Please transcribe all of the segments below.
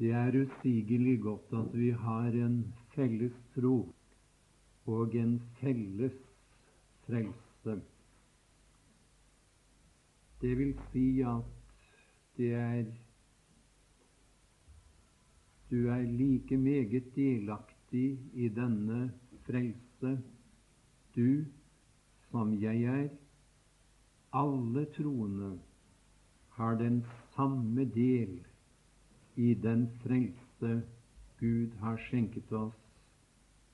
Det er usigelig godt at vi har en felles tro og en felles frelse. Det vil si at det er Du er like meget delaktig i denne frelse, du som jeg er. Alle troende har den samme del i den frelse Gud har skjenket oss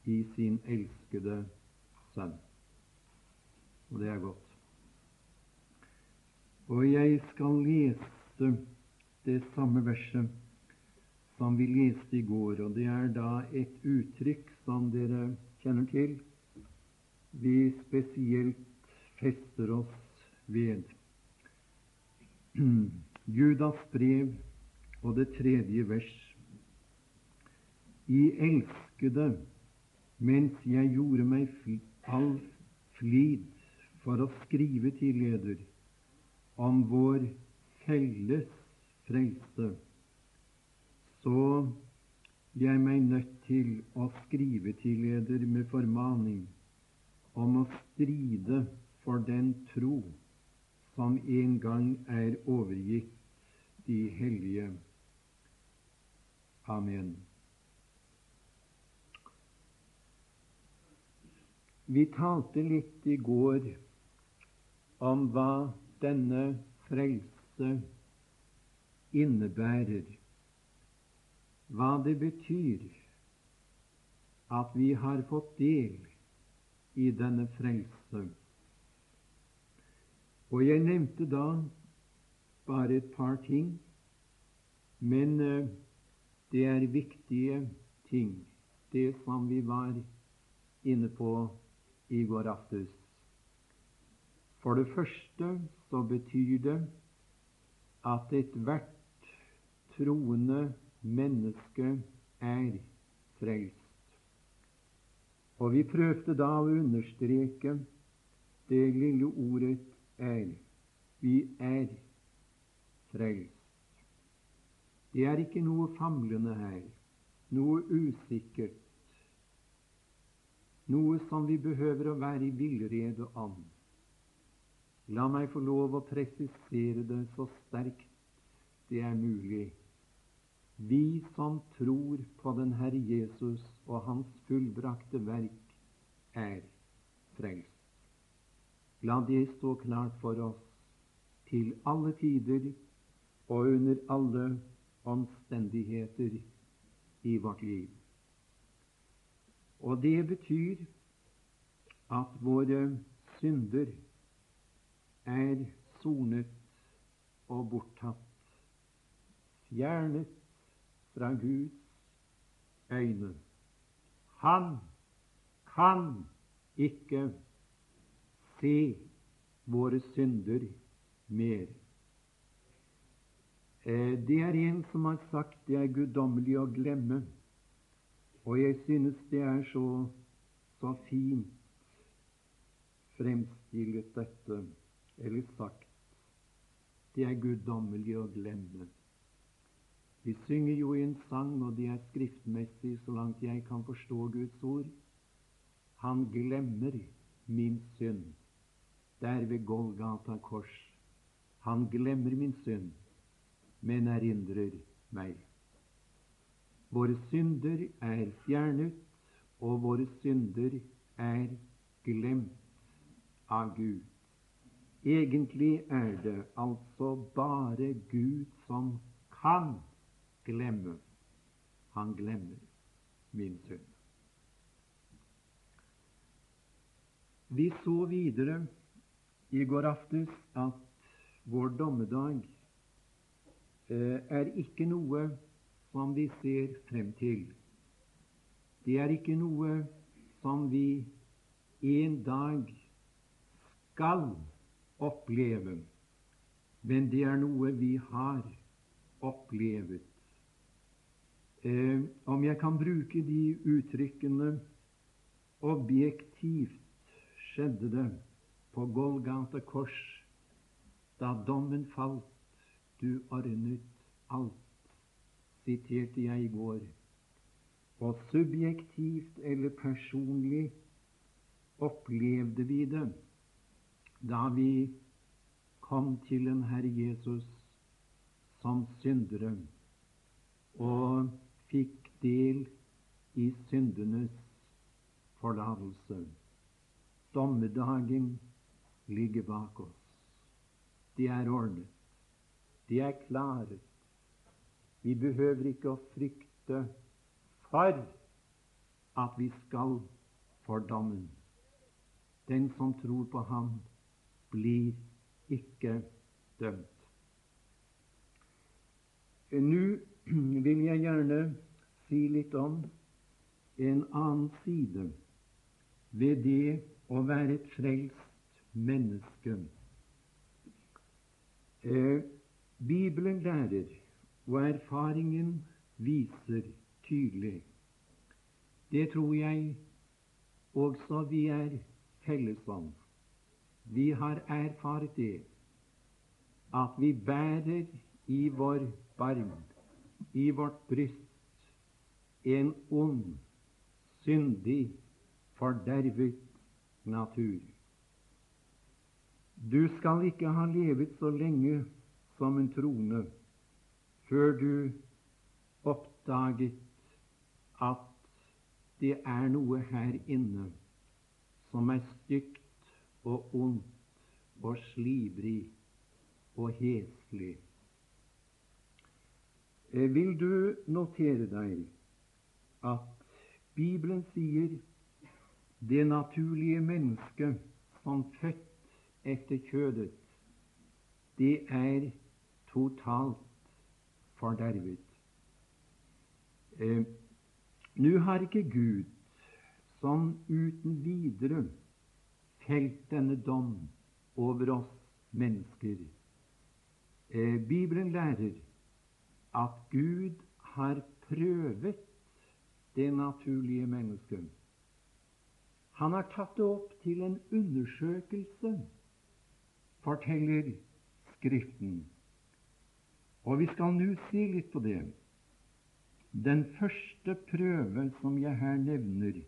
i sin elskede Sønn. Og det er godt. Og jeg skal lese det samme verset som vi leste i går, og det er da et uttrykk som dere kjenner til. Vi spesielt fester oss ved. Judas brev og det tredje vers. I elskede, mens jeg gjorde meg all flid for å skrive til leder om vår felles frelse, så jeg meg nødt til å skrive til leder med formaning om å stride for den tro som en gang er overgitt de hellige. Amen. Vi talte litt i går om hva denne frelse innebærer, hva det betyr at vi har fått del i denne frelse. Og jeg nevnte da bare et par ting, men uh, det er viktige ting, det som vi var inne på i går aftes. For det første så betyr det at ethvert troende menneske er frelst. Og vi prøvde da å understreke det lille ordet er. Vi er frelst. Det er ikke noe famlende her, noe usikkert, noe som vi behøver å være i villrede om. La meg få lov å presisere det så sterkt det er mulig. Vi som tror på den Herre Jesus og Hans fullbrakte verk, er frelst. La det stå klart for oss til alle tider og under alle omstendigheter i vårt liv. Og det betyr at våre synder er sonet og borttatt, fjernet fra Guds øyne. Han kan ikke se våre synder mer. Eh, det er en som har sagt det er guddommelig å glemme, og jeg synes det er så, så fint fremstilt dette, eller sagt. Det er guddommelig å glemme. Vi synger jo i en sang, og det er skriftmessig så langt jeg kan forstå Guds ord. Han glemmer min synd der ved Golgata kors. Han glemmer min synd, men erindrer meg. Våre synder er fjernet, og våre synder er glemt av Gud. Egentlig er det altså bare Gud som kan glemme. Han glemmer min synd. Vi så videre i går aftes at vår dommedag er ikke noe som vi ser frem til. Det er ikke noe som vi en dag skal oppleve, men det er noe vi har opplevet. Eh, om jeg kan bruke de uttrykkene objektivt skjedde det på Golgata kors, da dommen falt, du ordnet alt siterte jeg i går. Og subjektivt eller personlig opplevde vi det da vi kom til en Herre Jesus som syndere og fikk del i syndenes forlatelse. Dommedagen ligger bak oss. Det er ordnet. Det er klaret. Vi behøver ikke å frykte for at vi skal for dommen. Den som tror på ham, blir ikke dømt. Nå vil jeg gjerne si litt om en annen side ved det å være et frelst menneske. Eh, Bibelen lærer, og erfaringen viser tydelig Det tror jeg også vi er felles om. Vi har erfart det at vi bærer i vår barm, i vårt bryst, en ond, syndig, fordervet natur. Du skal ikke ha levet så lenge som en trone før du oppdaget at det er noe her inne som er stygt og ondt og slibrig og heslig. Eh, vil du notere deg at Bibelen sier det naturlige mennesket som født etter kjødet, det er totalt fordervet. Eh, Nå har ikke Gud sånn uten videre felt denne dom over oss mennesker. Eh, Bibelen lærer at Gud har prøvet det naturlige mennesket. Han har tatt det opp til en undersøkelse, forteller Skriften. Og vi skal nå se litt på det. Den første prøve som jeg her nevner,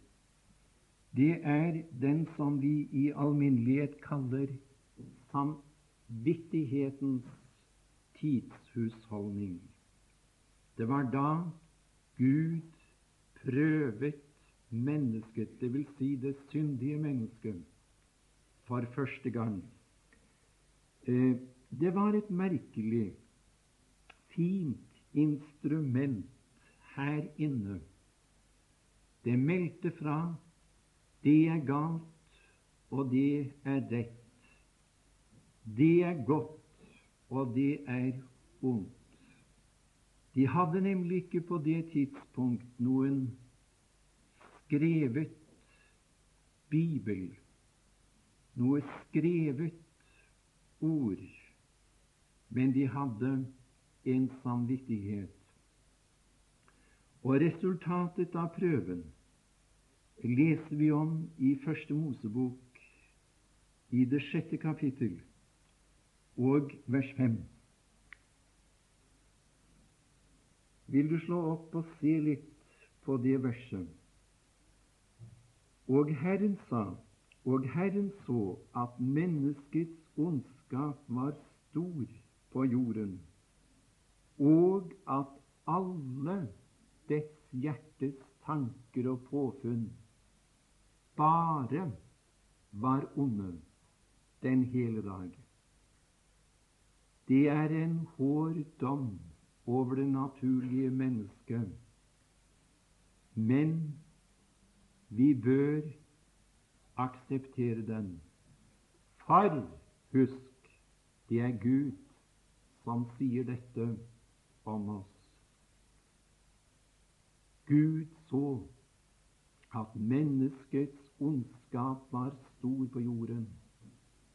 det er den som vi i alminnelighet kaller samvittighetens tidshusholdning. Det var da Gud prøvet mennesket, dvs. Si det syndige mennesket, for første gang. Eh, det var et merkelig, fint instrument her inne. Det meldte fra det er galt, og det er rett. Det er godt, og det er ondt. De hadde nemlig ikke på det tidspunkt noen skrevet bibel, noe skrevet ord, men de hadde en samvittighet. Og resultatet av prøven leser vi om i Første Mosebok i det sjette kapittel og vers fem. Vil du slå opp og se litt på det verset? Og Herren sa, og Herren så at menneskets ondskap var stor på jorden, og at alle dets hjertes tanker og påfunn bare var onde den hele dag. Det er en hård dom over det naturlige mennesket. Men vi bør akseptere den. For husk, det er Gud som sier dette om oss. Gud så at menneskets ondskap var stor på jorden,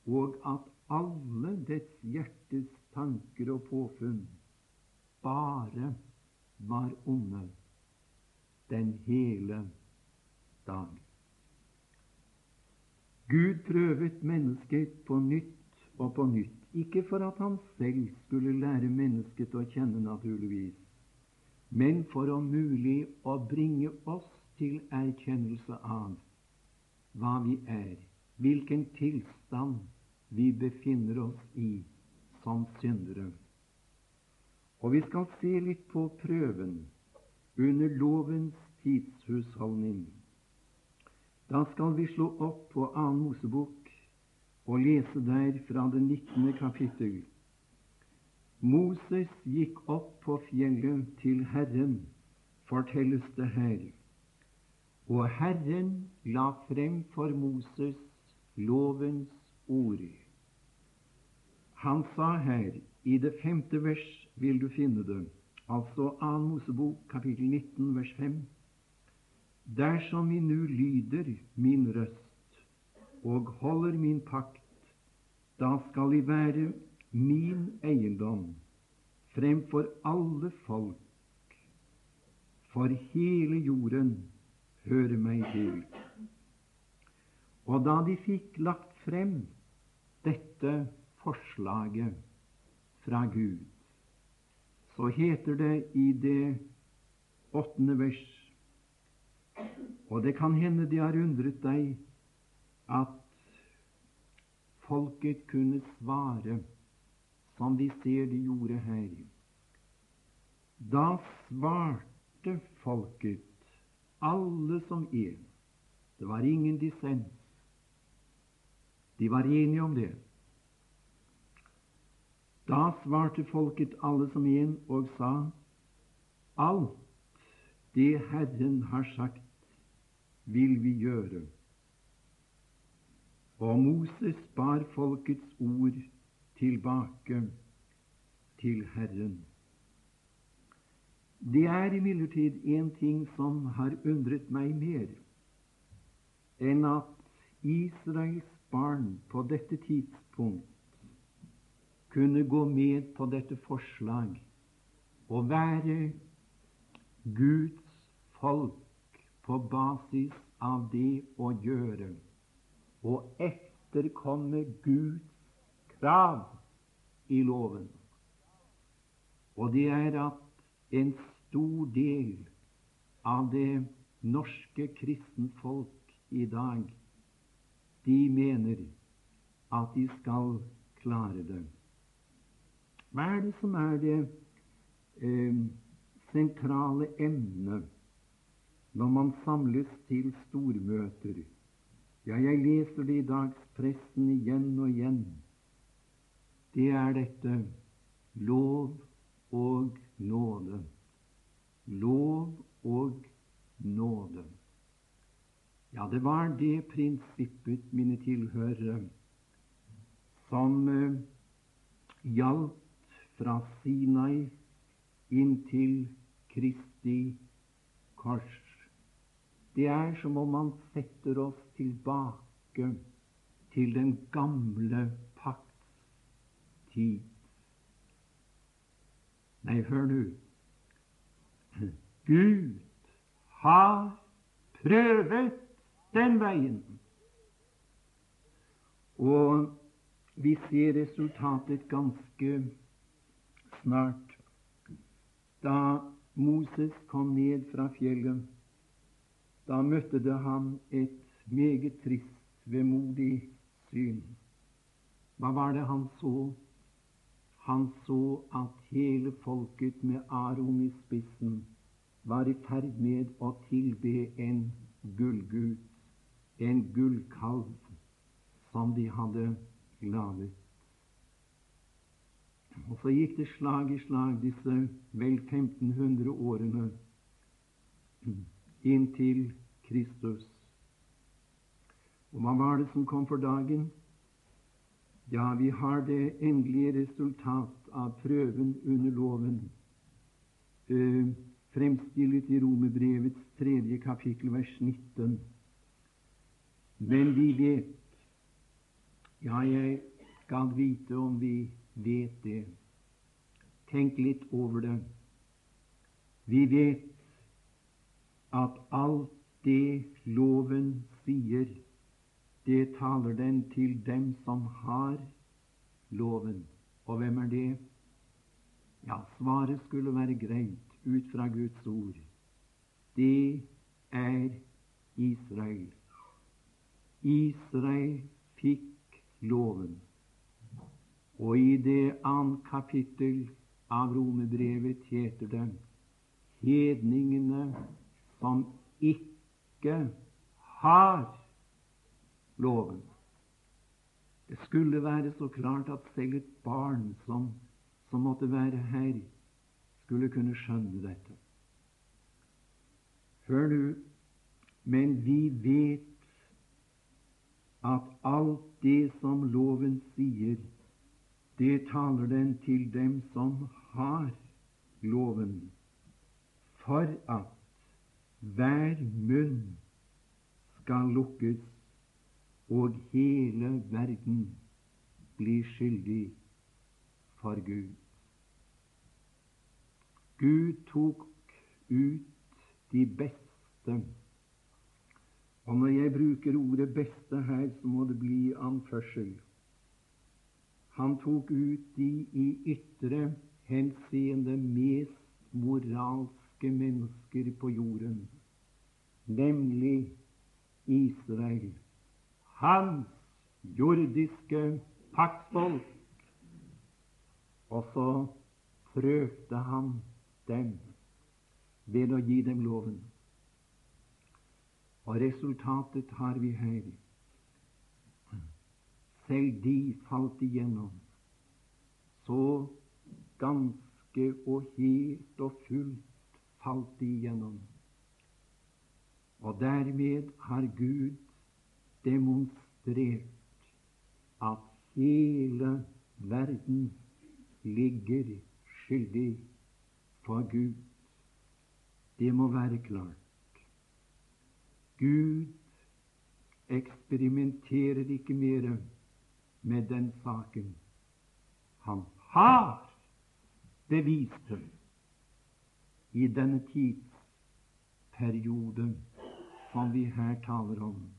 og at alle dets hjertes tanker og påfunn bare var onde den hele dag. Gud prøvet mennesket på nytt og på nytt, ikke for at han selv skulle lære mennesket å kjenne, naturligvis, men for om mulig å bringe oss til erkjennelse av hva vi er, hvilken tilstand vi befinner oss i som syndere. Og vi skal se litt på prøven under lovens tidshusholdning. Da skal vi slå opp på Annen Mosebok og lese der fra det 19. kapittel. Moses gikk opp på fjellet til Herren, fortelles det her. Og Herren la frem for Moses lovens ord. Han sa her, i det femte vers vil du finne det, altså 2. Mosebok kapittel 19 vers 5. Dersom vi nu lyder min røst og holder min pakt, da skal de være min eiendom fremfor alle folk, for hele jorden hører meg til. Og da de fikk lagt frem dette forslaget fra Gud, så heter det i det åttende vers Og det kan hende de har undret deg at folket kunne svare som vi ser de gjorde her. Da svarte folket, alle som en. Det var ingen dissens. De var enige om det. Da svarte folket alle som en og sa, alt det Herren har sagt, vil vi gjøre. Og Moses bar folkets ord tilbake til Herren. Det er imidlertid en ting som har undret meg mer enn at Israels barn på dette tidspunkt kunne gå med på dette forslag og være Guds folk på basis av det å gjøre og etterkomme Guds krav i loven. Og det er at en stor del av det norske kristenfolk i dag, de mener at de skal klare det. Hva er det som er det eh, sentrale emnet når man samles til stormøter? Ja, jeg leser det i dagspressen igjen og igjen det er dette lov og nåde. Lov og nåde. Ja, det var det prinsippet, mine tilhørere, som uh, gjaldt fra Sinai inntil Kristi kors. Det er som om man setter oss tilbake til den gamle tid. Nei, hør nå. Gud har prøvet den veien. Og vi ser resultatet ganske snart. Da Moses kom ned fra fjellet, da møtte det ham et meget trist, vemodig syn. Hva var det han så? Han så at hele folket med Aron i spissen var i ferd med å tilbe en gullgud, en gullkalv, som de hadde laget. Og så gikk det slag i slag, disse vel 1500 årene, inntil Kristus. Og hva var det som kom for dagen? Ja, vi har det endelige resultat av prøven under loven, eh, fremstilt i Romerbrevets tredje kapittel, vers 19. Men vi vet Ja, jeg skal vite om vi vet det. Tenk litt over det. Vi vet at alt det loven sier, det taler den til dem som har loven. Og hvem er det? Ja, svaret skulle være greit ut fra Guds ord. Det er Israel. Israel fikk loven. Og i det annet kapittel av Romebrevet heter det hedningene som ikke har loven. Det skulle være så klart at selv et barn som, som måtte være her, skulle kunne skjønne dette. Hør nå, men vi vet at alt det som loven sier, det taler den til dem som har loven, for at hver munn skal lukkes og hele verden blir skyldig for Gud. Gud tok ut de beste. Og når jeg bruker ordet 'beste' her, så må det bli anførsel. Han tok ut de i ytre henseende mest moralske mennesker på jorden, nemlig Israel hans jordiske paktsfolk. Og så prøvde han dem ved å gi dem loven. Og resultatet har vi her. Selv de falt igjennom. Så ganske og helt og fullt falt igjennom. Og dermed har Gud demonstrert at hele verden ligger skyldig for Gud. Det må være klart. Gud eksperimenterer ikke mer med den saken. Han har bevist det i denne tidsperioden som vi her taler om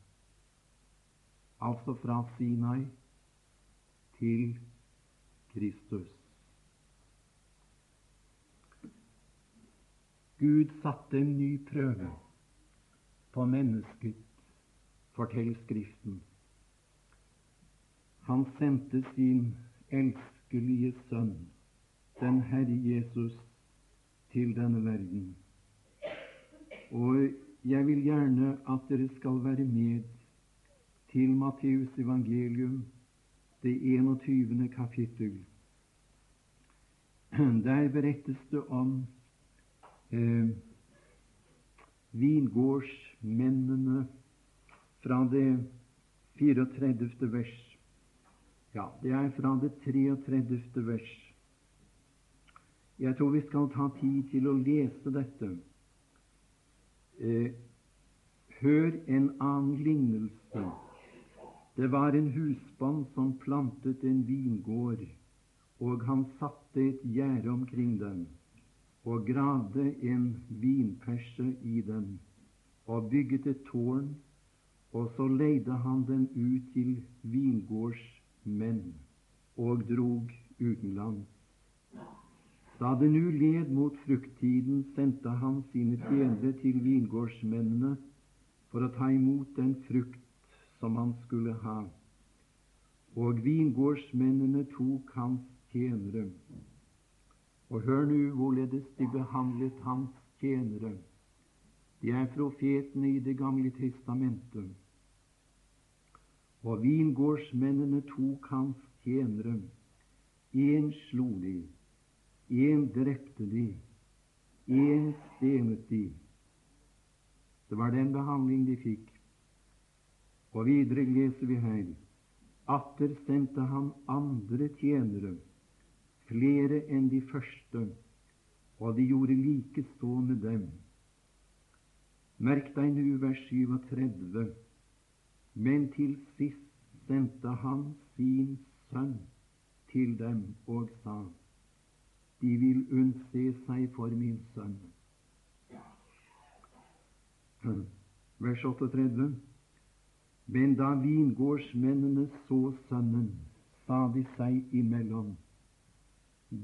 altså fra Sinai til Kristus. Gud satte en ny prøve på mennesket, forteller Skriften. Han sendte sin elskelige sønn, den Herre Jesus, til denne verden. Og jeg vil gjerne at dere skal være med til Matteus evangelium, det 21. kapittel. Der berettes det om eh, vingårdsmennene fra det 34. vers. Ja, det er fra det 33. vers. Jeg tror vi skal ta tid til å lese dette. Eh, hør en annen lignelse det var en husbånd som plantet en vingård, og han satte et gjerde omkring den, og gravde en vinperse i den, og bygget et tårn, og så leide han den ut til vingårdsmenn, og drog utenlands. Da det nu led mot frukttiden, sendte han sine tjenere til vingårdsmennene for å ta imot den frukt som han skulle ha. Og vingårdsmennene tok hans tjenere. Og hør nu hvorledes de behandlet hans tjenere. De er profetene i Det gamle testamentet. Og vingårdsmennene tok hans tjenere. Én slo de, én drepte de, én stenet de. Det var den behandling de fikk. Og videre leser vi her atter sendte han andre tjenere, flere enn de første, og de gjorde like så med dem. Merk deg nu vers 37. Men til sist sendte han sin sønn til dem og sa:" De vil unnse seg for min sønn. Vers 38. Men da vingårdsmennene så sønnen, sa de seg imellom,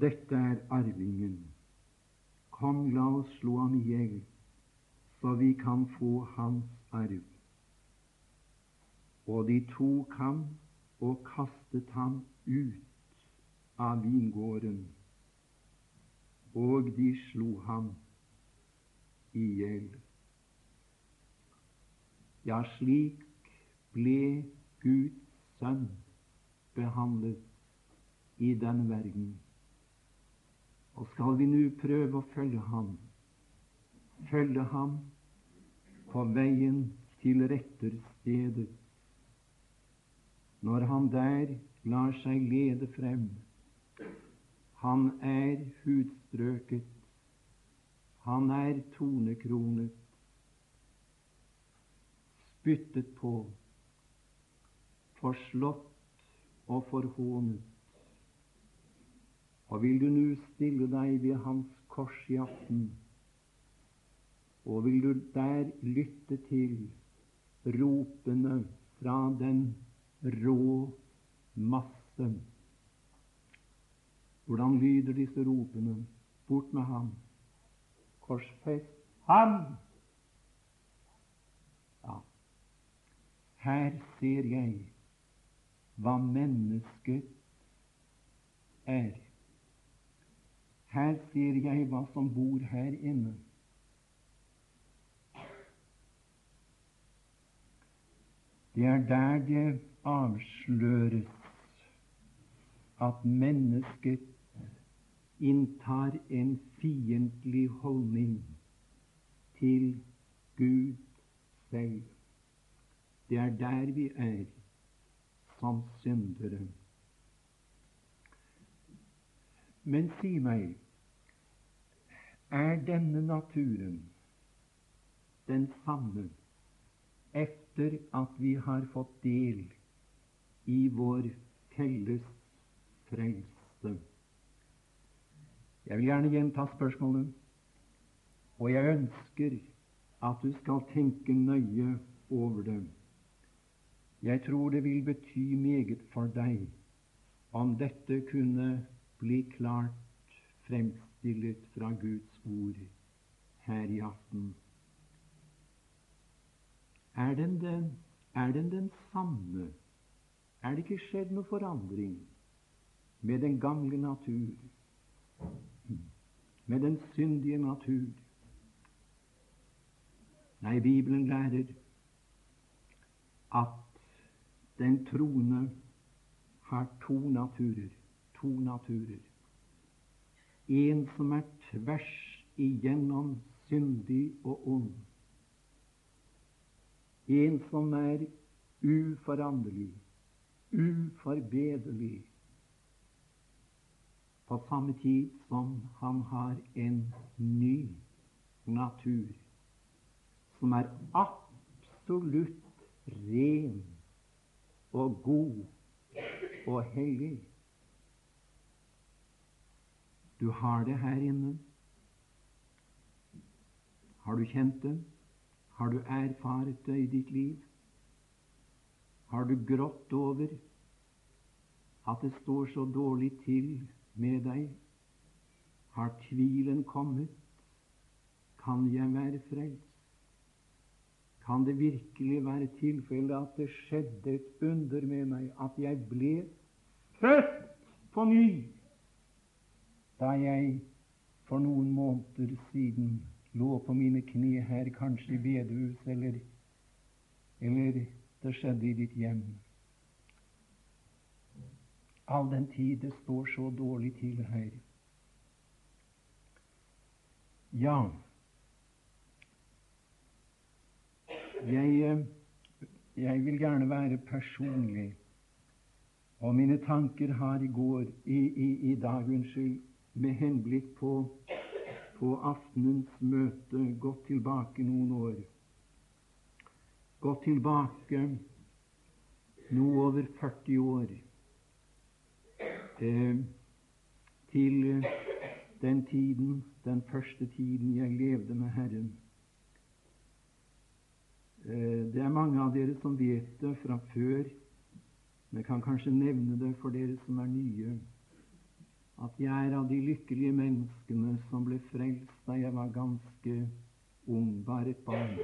Dette er arvingen. Kom, la oss slå ham i hjel, så vi kan få hans arv. Og de tok ham og kastet ham ut av vingården, og de slo ham i hjel. Ja, slik ble Guds sønn behandlet i denne verden. Og skal vi nå prøve å følge ham, følge ham på veien til retterstedet, når han der lar seg lede frem. Han er hudstrøket, han er tonekronet, spyttet på, forslått og forhånet. Og vil du nu stille deg ved hans kors i aften, og vil du der lytte til ropene fra den rå masse? Hvordan lyder disse ropene? Bort med ham! Korsfest ham! Ja, her ser jeg hva mennesket er. Her ser jeg hva som bor her inne. Det er der det avsløres at mennesket inntar en fiendtlig holdning til Gud selv. Det er der vi er som syndere. Men si meg, er denne naturen den samme etter at vi har fått del i vår felles frelse? Jeg vil gjerne gjenta spørsmålet, og jeg ønsker at du skal tenke nøye over det. Jeg tror det vil bety meget for deg om dette kunne bli klart fremstillet fra Guds ord her i aften. Er den, den, er den den samme? Er det ikke skjedd noe forandring med den gamle natur, med den syndige natur? Nei, Bibelen lærer at den troende har to naturer. To naturer. En som er tvers igjennom syndig og ond. En som er uforanderlig, uforbederlig, på samme tid som han har en ny natur, som er absolutt ren og god og hellig. Du har det her inne. Har du kjent det? Har du erfart det i ditt liv? Har du grått over at det står så dårlig til med deg? Har tvilen kommet? Kan jeg være frelst? Kan det virkelig være tilfellet at det skjedde et under med meg, at jeg ble født på ny da jeg for noen måneder siden lå på mine kne her, kanskje i bedehus, eller, eller det skjedde i ditt hjem? All den tid det står så dårlig til her. Ja, Jeg, eh, jeg, vil gjerne være personlig, og mine tanker har i går, i, i, i dag, unnskyld, med henblikk på, på aftenens møte, gått tilbake noen år. Gått tilbake noe over 40 år eh, til den tiden, den første tiden jeg levde med Herren. Eh, det er mange av dere som vet det fra før, men kan kanskje nevne det for dere som er nye, at jeg er av de lykkelige menneskene som ble frelst da jeg var ganske ung, bare et barn.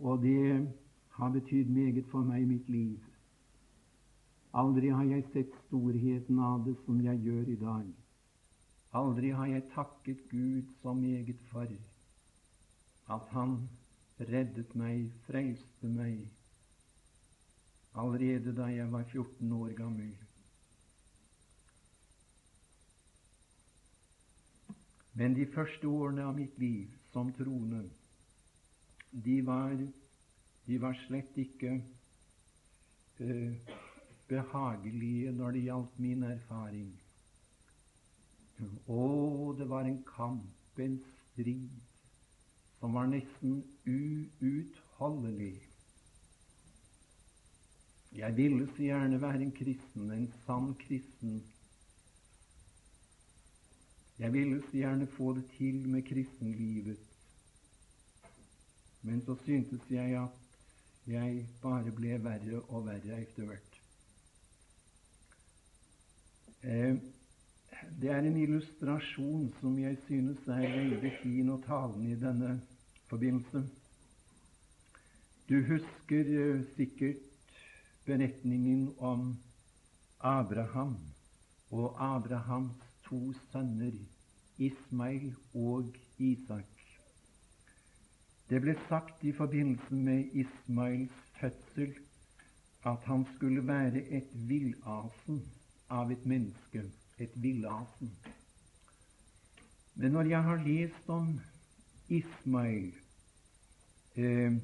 Og det har betydd meget for meg i mitt liv. Aldri har jeg sett storheten av det som jeg gjør i dag. Aldri har jeg takket Gud så meget for at Han reddet meg, frelste meg, allerede da jeg var 14 år gammel. Men de første årene av mitt liv som troende, de var, de var slett ikke uh, behagelige når det gjaldt min erfaring. Å, det var en kamp, en strid, som var nesten uutholdelig. Jeg ville så gjerne være en kristen, en sann kristen, jeg ville så gjerne få det til med kristenlivet, men så syntes jeg at jeg bare ble verre og verre etter hvert. Eh, det er en illustrasjon som jeg synes er veldig fin og talende i denne forbindelse. Du husker eh, sikkert beretningen om Abraham og Abrahams to sønner, Ismail og Isak. Det ble sagt i forbindelse med Ismails fødsel at han skulle være et villasen av et menneske. Et villasen. Men når jeg har lest om Ismail eh,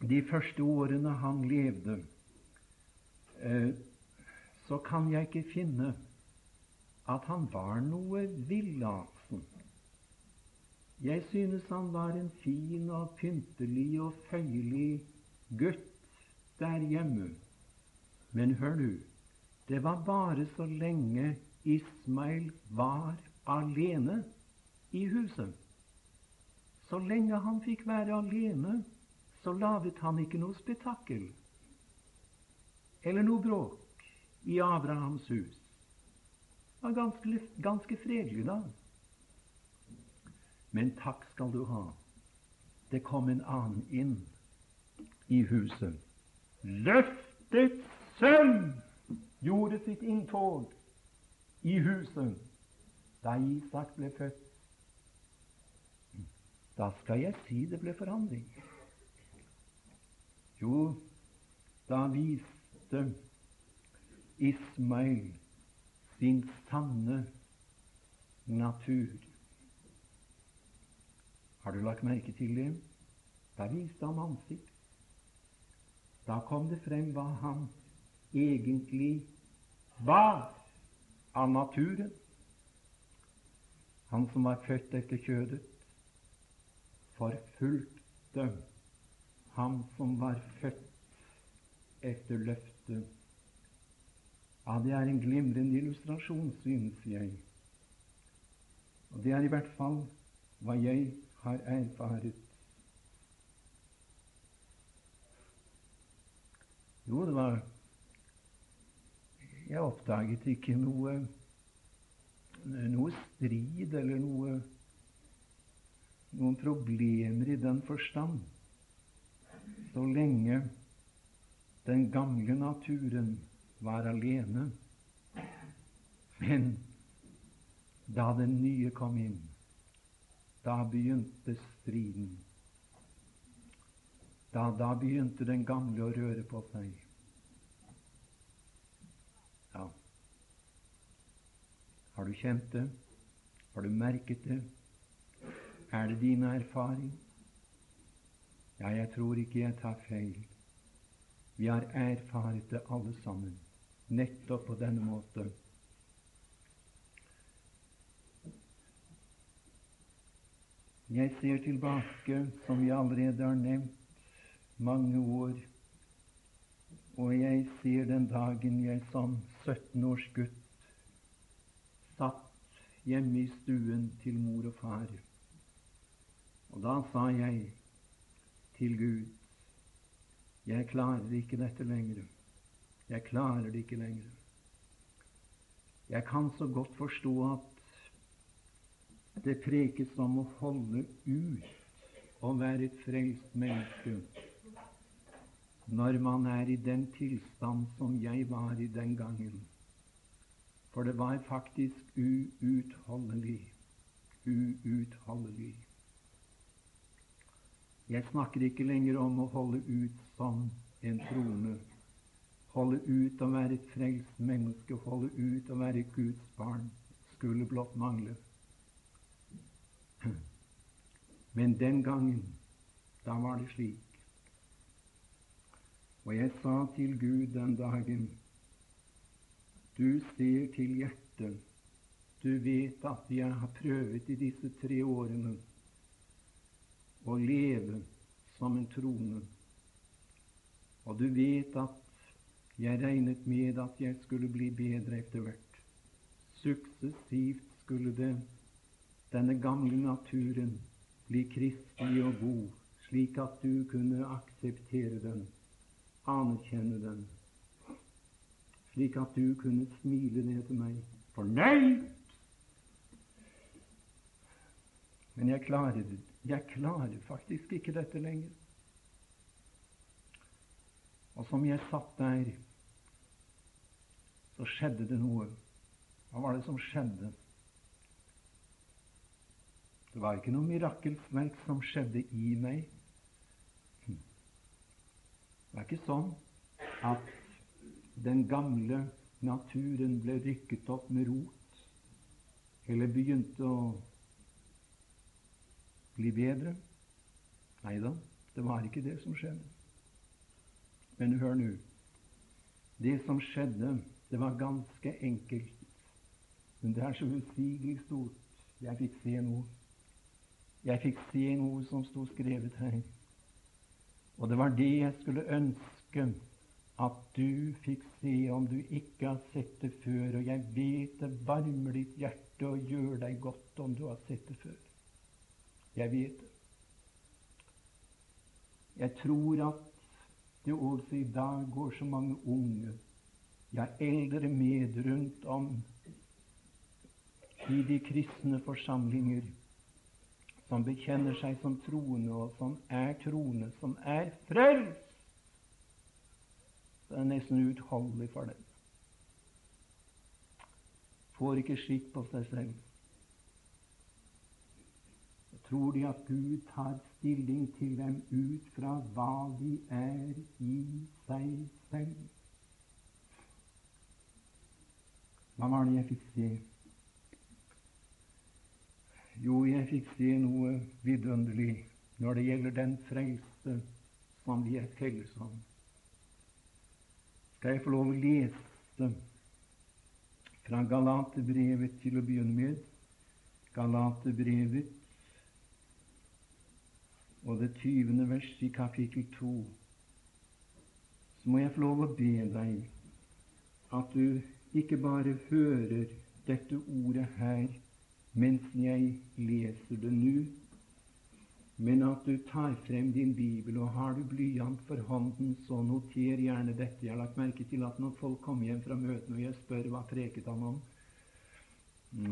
de første årene han levde, eh, så kan jeg ikke finne at han var noe villasen. Jeg synes han var en fin og pyntelig og føyelig gutt der hjemme. Men hør du, det var bare så lenge Ismail var alene i huset. Så lenge han fikk være alene, så laget han ikke noe spetakkel eller noe bråk i Abrahams hus Det var ganske, ganske fredelig da. Men takk skal du ha. Det kom en annen inn i huset. Løftets sønn gjorde sitt inntog i huset da Isak ble født. Da skal jeg si det ble forandring. Jo, da viste Ismail sin sanne natur. Har du lagt merke til det? Da viste han ansikt. Da kom det frem hva han egentlig var av naturen. Han som var født etter kjødet, forfulgte ham som var født etter løftet ja, det er en glimrende illustrasjon, synes jeg. Og det er i hvert fall hva jeg har erfaret. Jo, det var Jeg oppdaget ikke noe noe strid eller noe noen problemer i den forstand så lenge den gamle naturen var alene. Men da den nye kom inn, da begynte striden. Da, da begynte den gamle å røre på seg. Ja. Har du kjent det? Har du merket det? Er det din erfaring? Ja, jeg tror ikke jeg tar feil. Vi har erfaret det alle sammen nettopp på denne måten. Jeg ser tilbake, som vi allerede har nevnt, mange år, og jeg ser den dagen jeg som 17 års gutt hjemme i stuen til mor og far. Og da sa jeg til Gud jeg klarer ikke dette lenger. Jeg klarer det ikke lenger. Jeg kan så godt forstå at det prekes om å holde ut og være et frelst menneske når man er i den tilstand som jeg var i den gangen. For det var faktisk uutholdelig. Uutholdelig. Jeg snakker ikke lenger om å holde ut som en trone. Holde ut å være et frelst menneske, holde ut å være Guds barn. Skulle blott mangle. Men den gangen, da var det slik. Og jeg sa til Gud den dagen Du ser til hjertet. Du vet at jeg har prøvet i disse tre årene å leve som en trone. Og du vet at jeg regnet med at jeg skulle bli bedre etter hvert. Suksessivt skulle det, denne gamle naturen bli kristelig og god, slik at du kunne akseptere den, anerkjenne den, slik at du kunne smile ned til meg. Fornøyd! Men jeg klarer det jeg klarer faktisk ikke dette lenger. Og som jeg satt der, så skjedde det noe. Hva var det som skjedde? Det var ikke noe mirakelsverk som skjedde i meg. Det var ikke sånn at den gamle naturen ble rykket opp med rot, eller begynte å bli bedre? Nei da, det var ikke det som skjedde. Men hør nå. Det som skjedde, det var ganske enkelt. Men det er så usigelig stort. Jeg fikk se noe. Jeg fikk se noe som sto skrevet her. Og det var det jeg skulle ønske at du fikk se om du ikke har sett det før. Og jeg vet det varmer ditt hjerte og gjør deg godt om du har sett det før. Jeg vet det. Jeg tror at det også i dag går så mange unge, ja, eldre med rundt om i de kristne forsamlinger som bekjenner seg som troende, og som er troende, som er frelst. Det er nesten uutholdelig for dem. Får ikke skikk på seg selv tror de at Gud tar stilling til dem ut fra hva de er i seg selv. Hva var det jeg fikk se? Jo, jeg fikk se noe vidunderlig når det gjelder den frelse som vi er felles om. Skal jeg få lov å lese fra Galaterbrevet til å begynne med? Galaterbrevet og det tyvende vers i kapittel to, så må jeg få lov å be deg at du ikke bare hører dette ordet her mens jeg leser det nå, men at du tar frem din bibel, og har du blyant for hånden, så noter gjerne dette. Jeg har lagt merke til at når folk kommer hjem fra møtene, og jeg spør hva preket han om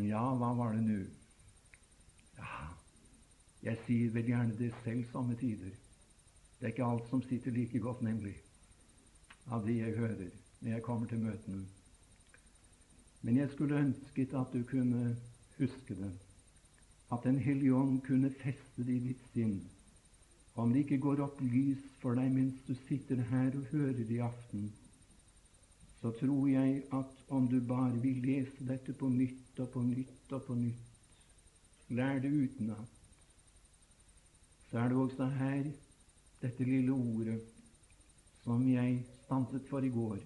Ja, hva var det nå? Ja, jeg sier vel gjerne det selv samme tider. Det er ikke alt som sitter like godt, nemlig, av det jeg hører når jeg kommer til møtene. Men jeg skulle ønsket at du kunne huske det, at Den hellige ånd kunne feste det i ditt sinn. Om det ikke går opp lys for deg mens du sitter her og hører det i aften, så tror jeg at om du bare vil lese dette på nytt og på nytt og på nytt, lær det utenat, så er det også her dette lille ordet som jeg stanset for i går.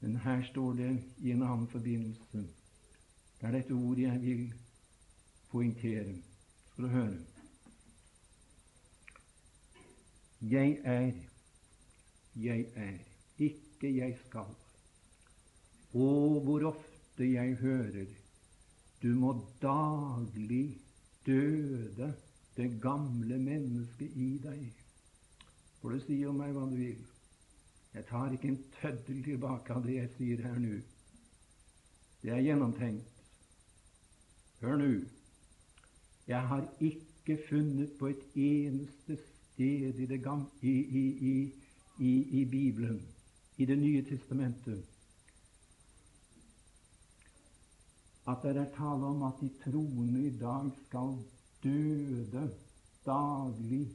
Men her står det i en annen forbindelse. Det er dette ordet jeg vil poengtere. Skal du høre. Jeg er, jeg er, ikke jeg skal. Og hvor ofte jeg hører du må daglig døde det gamle mennesket i deg. For du sier om meg hva du vil. Jeg tar ikke en tøddel tilbake av det jeg sier her nå. Det er gjennomtenkt. Hør nå. Jeg har ikke funnet på et eneste sted i, gamle, i, i, i Bibelen, i Det nye testamentet, at det er tale om at de troende i dag skal døde daglig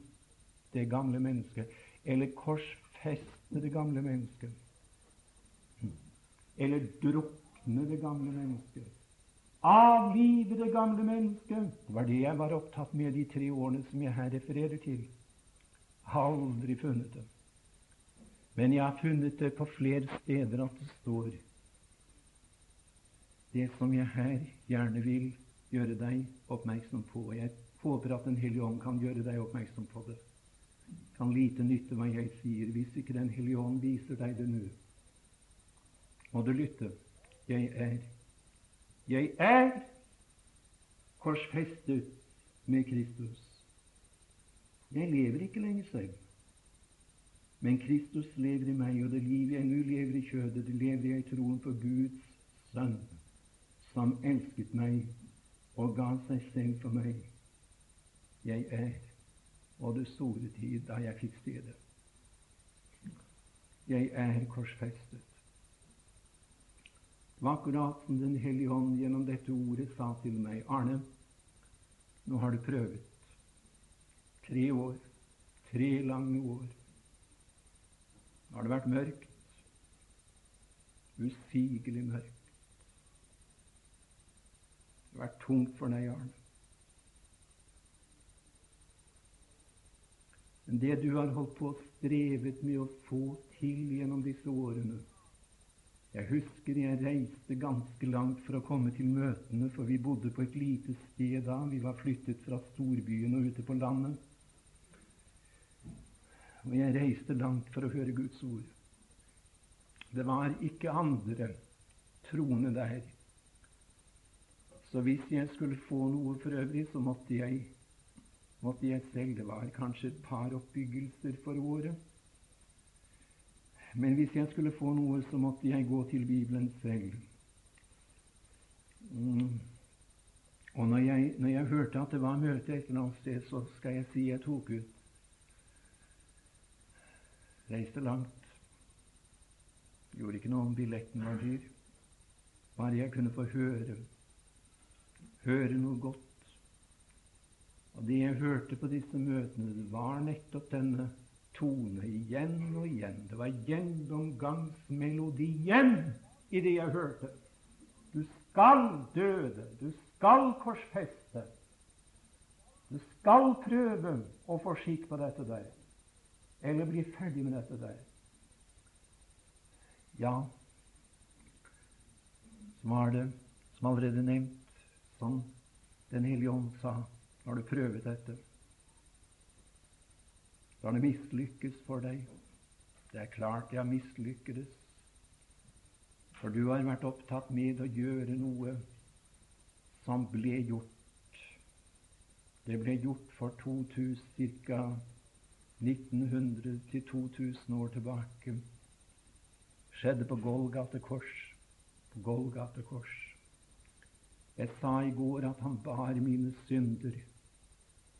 det gamle mennesket, eller korsfeste det gamle mennesket, eller drukne det gamle mennesket. Avlive det gamle mennesket. Det var det jeg var opptatt med de tre årene som jeg her refererer til. Aldri funnet det. Men jeg har funnet det på flere steder at det står det som jeg her gjerne vil gjøre deg oppmerksom på. Jeg håper at Den hellige ånd kan gjøre deg oppmerksom på det. Kan lite nytte hva jeg sier, hvis ikke Den hellige ånd viser deg det nå. Må du lytte. Jeg er Jeg er korsfestet med Kristus. Jeg lever ikke lenger selv. Men Kristus lever i meg, og det liv jeg nå lever i kjødet, det lever jeg i troen på Guds Sønn, som elsket meg og ga seg selv for meg. Jeg er, og det store tid da jeg fikk se det. Jeg er korsfestet. Akkurat som Den hellige ånd gjennom dette ordet sa til meg, Arne, nå har du prøvet. Tre år. Tre lange år. Nå har det vært mørkt. Usigelig mørkt. Det har vært tungt for deg, Arne. Men det du har holdt på og strevet med å få til gjennom disse årene Jeg husker jeg reiste ganske langt for å komme til møtene, for vi bodde på et lite sted da. Vi var flyttet fra storbyen og ute på landet. Og jeg reiste langt for å høre Guds ord. Det var ikke andre troende der. Så hvis jeg skulle få noe for øvrig, så måtte jeg, måtte jeg selv Det var kanskje et par oppbyggelser for året. Men hvis jeg skulle få noe, så måtte jeg gå til Bibelen selv. Mm. Og når jeg, når jeg, hørte at det var møte et eller annet sted, så skal jeg si jeg tok ut Reiste langt. Gjorde ikke noe om billetten var dyr. Bare jeg kunne få høre høre noe godt. Og det jeg hørte på disse møtene, var nettopp denne tone igjen og igjen. Det var gjennomgangsmelodien i det jeg hørte. Du skal døde. Du skal korsfeste. Du skal prøve å få skikk på dette der. Eller bli ferdig med dette der. Ja, som var det, som allerede nevnt, som Den hellige ånd sa når du prøvet dette. Så har det mislykkes for deg. Det er klart jeg mislykkedes. For du har vært opptatt med å gjøre noe som ble gjort. Det ble gjort for 2000, ca. 1900 til 2000 år tilbake. Skjedde på Golgata kors. På Golgata kors. Jeg sa i går at han bar mine synder.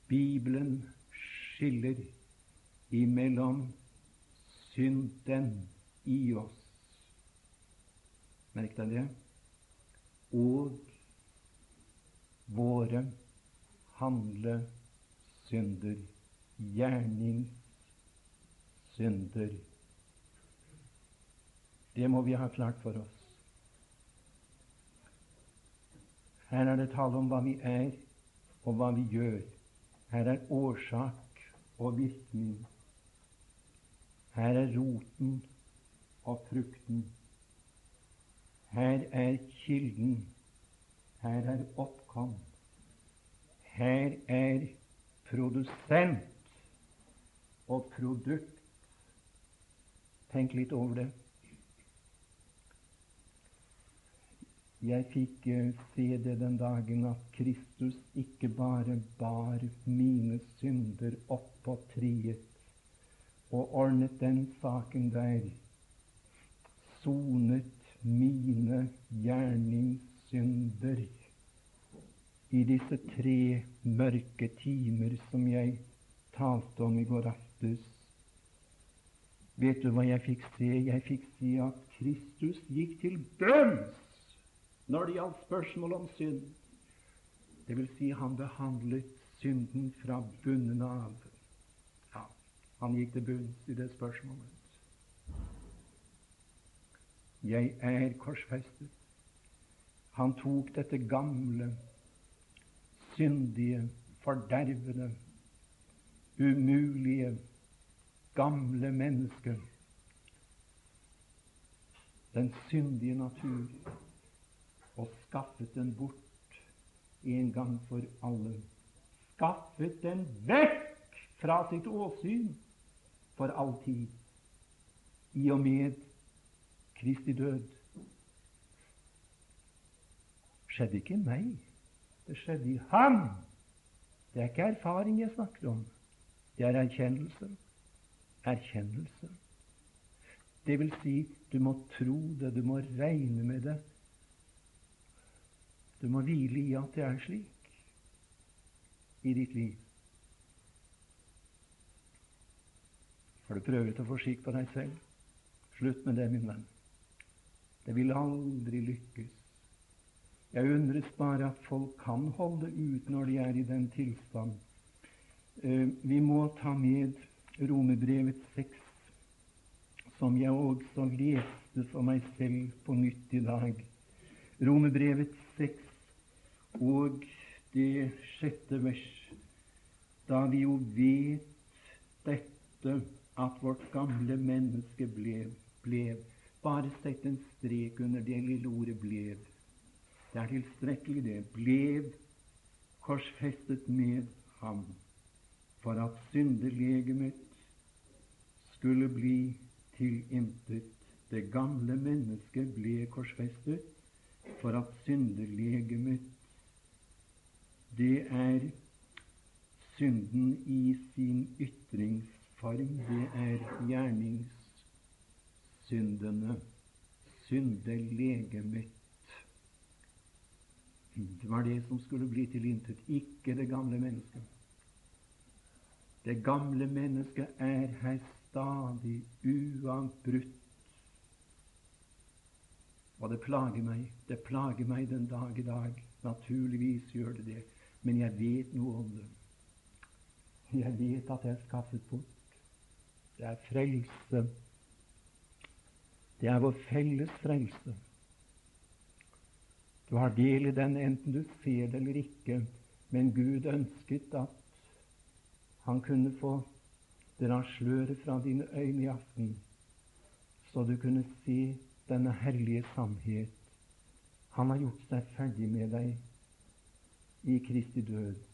Bibelen skiller imellom synden i oss Merk deg det. Og våre handlesynder. Gjerningssynder. Det må vi ha klart for oss. Her er det tale om hva vi er, og hva vi gjør. Her er årsak og virkning. Her er roten og frukten. Her er kilden. Her er oppkom. Her er produsent og produkt. Tenk litt over det. Jeg fikk eh, se det den dagen at Kristus ikke bare bar mine synder opp på treet og ordnet den saken der, sonet mine gjerningssynder i disse tre mørke timer som jeg talte om i går aftes. Vet du hva jeg fikk se? Jeg fikk se at Kristus gikk til bunns når det gjaldt spørsmål om synd. Det vil si, han behandlet synden fra bunnen av. Han gikk til bunns i det spørsmålet. Jeg er korsfestet. Han tok dette gamle, syndige, fordervede, umulige, gamle mennesket, den syndige natur, og skaffet den bort en gang for alle. Skaffet den vekk fra sitt åsyn for all tid, i og med Kristi død. skjedde ikke i meg, det skjedde i ham. Det er ikke erfaring jeg snakker om, det er erkjennelse. Erkjennelse. Det vil si, du må tro det, du må regne med det. Du må hvile i at det er slik i ditt liv. Har du prøvd å få skikk på deg selv? Slutt med det, min venn. Det vil aldri lykkes. Jeg undres bare at folk kan holde ut når de er i den tilstand. Eh, vi må ta med Romerbrevet 6, som jeg også leste for meg selv på nytt i dag. Romerbrevet 6 og det sjette vers, da vi jo vet dette, at vårt gamle menneske ble, ble bare sett en strek under det lille ordet 'blev'. Det er tilstrekkelig, det. Blev korsfestet med ham for at syndelegemet skulle bli tilintet. Det gamle mennesket ble korsfestet for at syndelegemet Det er synden i sin ytringsform. Det er gjerningssyndene. Syndelegemet. Det var det som skulle bli tilintet, ikke det gamle mennesket. Det gamle mennesket er her stadig uavbrutt. Og det plager meg. Det plager meg den dag i dag. Naturligvis gjør det det. Men jeg vet noe om det. Jeg vet at det er skaffet bort. Det er frelse. Det er vår felles frelse. Du har del i den enten du ser det eller ikke, men Gud ønsket at han kunne få dra sløret fra dine øyne i aften, så du kunne se denne herlige sannhet. Han har gjort seg ferdig med deg i Kristi død.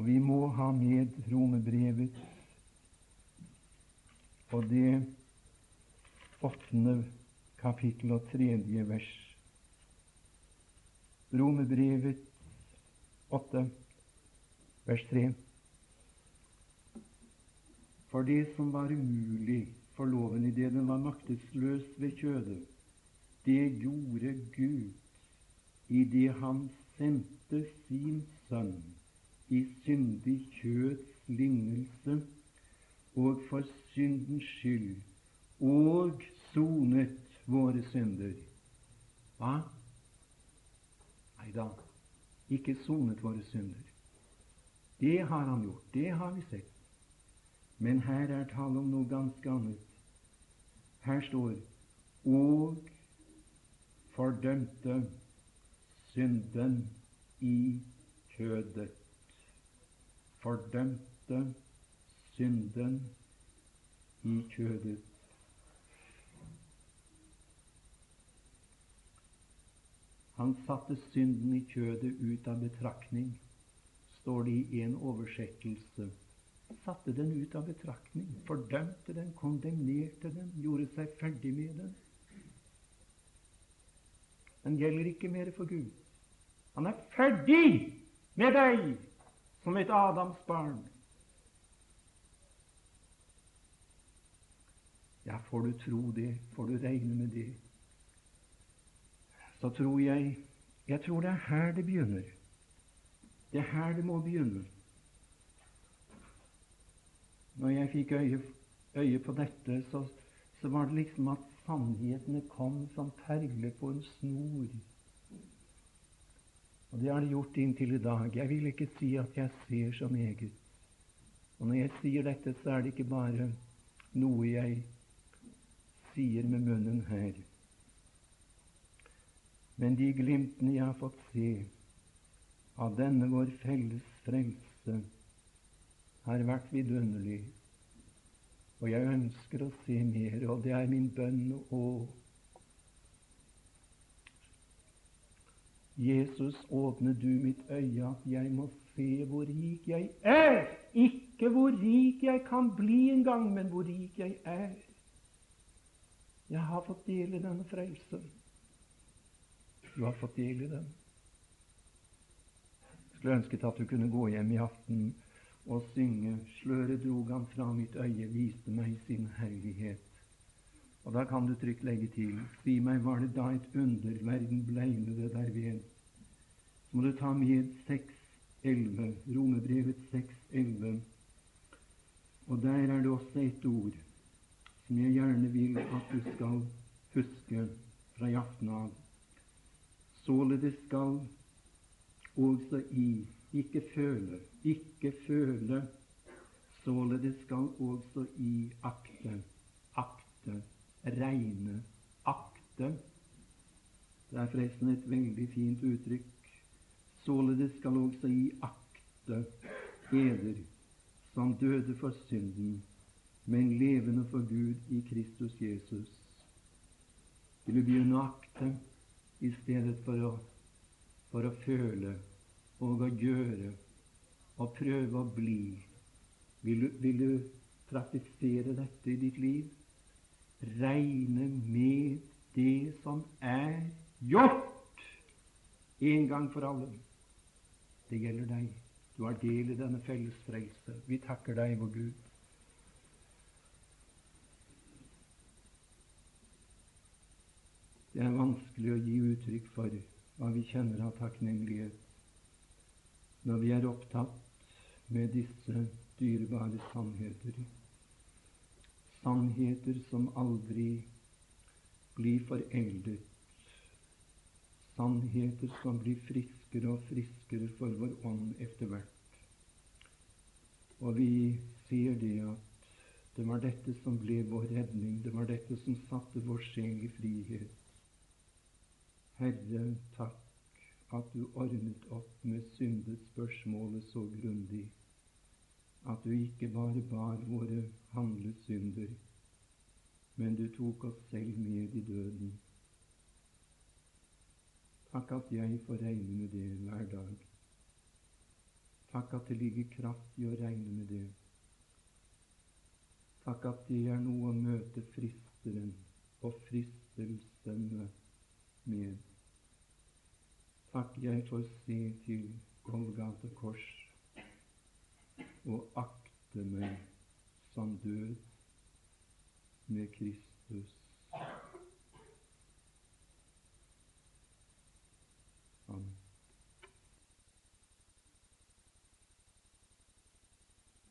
Og vi må ha med romebrevet og det åttende kapittel og tredje vers. Romerbrevet 8, vers 3. For det som var umulig for loven i det den var maktesløs ved kjødet, det gjorde Gud i det Han sendte sin sønn i syndig kjøds lignelse og for syndens skyld og sonet våre synder. Hva? Nei da, ikke sonet våre synder. Det har han gjort, det har vi sett. Men her er tale om noe ganske annet. Her står og fordømte synden i kjødet. Fordømte synden i kjødet. Han satte synden i kjødet ut av betraktning, står det i en oversettelse. Satte den ut av betraktning, fordømte den, kondemnerte den, gjorde seg ferdig med den. Den gjelder ikke mer for Gud. Han er ferdig med deg som et Adams barn. Ja, får du tro det, får du regne med det, så tror jeg Jeg tror det er her det begynner. Det er her det må begynne. Når jeg fikk øye, øye på dette, så, så var det liksom at sannhetene kom som perler på en snor. Og det har det gjort inntil i dag. Jeg vil ikke si at jeg ser så meget. Og når jeg sier dette, så er det ikke bare noe jeg sier med munnen her. Men de glimtene jeg har fått se av denne vår felles frelse, har vært vidunderlig. Og jeg ønsker å se mer, og det er min bønn og Jesus, åpne du mitt øye, at jeg må se hvor rik jeg er. Ikke hvor rik jeg kan bli en gang, men hvor rik jeg er. Jeg har fått del i denne frelsen. Du har fått del i den. Jeg skulle ønsket at du kunne gå hjem i aften og synge 'Sløret drog han fra mitt øye, viste meg sin herlighet'. Og da kan du trygt legge til 'Si meg, var det da et under verden bleine det der ved? Så må du ta med 6.11, Romebrevet 6.11. Og der er det også et ord som jeg gjerne vil at du skal huske fra i aften av. Således skal også i ikke føle, ikke føle, således skal også i akte, akte, regne, akte. Det er forresten et veldig fint uttrykk. Således skal også i akte eder som døde for synden, men levende for Gud i Kristus Jesus. Vil du begynne å akte i stedet for å, for å føle og å gjøre og prøve å bli? Vil du, vil du praktisere dette i ditt liv? Regne med det som er gjort en gang for alle. Det gjelder deg. Du har del i denne felles frelse. Vi takker deg, vår Gud. Det er vanskelig å gi uttrykk for hva vi kjenner av takknemlighet når vi er opptatt med disse dyrebare sannheter. Sannheter som aldri blir foreldet. Sannheter som blir friskere og friskere for vår ånd etter hvert. Og vi ser det at det var dette som ble vår redning. Det var dette som satte vår sjel i frihet. Herre, takk at du ordnet opp med syndespørsmålet så grundig at du ikke bare bar våre handlesynder, men du tok oss selv med i døden. Takk at jeg får regne med det hver dag. Takk at det ligger kraft i å regne med det. Takk at det er noe å møte fristeren og fristelsene med. Takk, jeg får se til Golgata kors og akte meg som død med Kristus. Amen.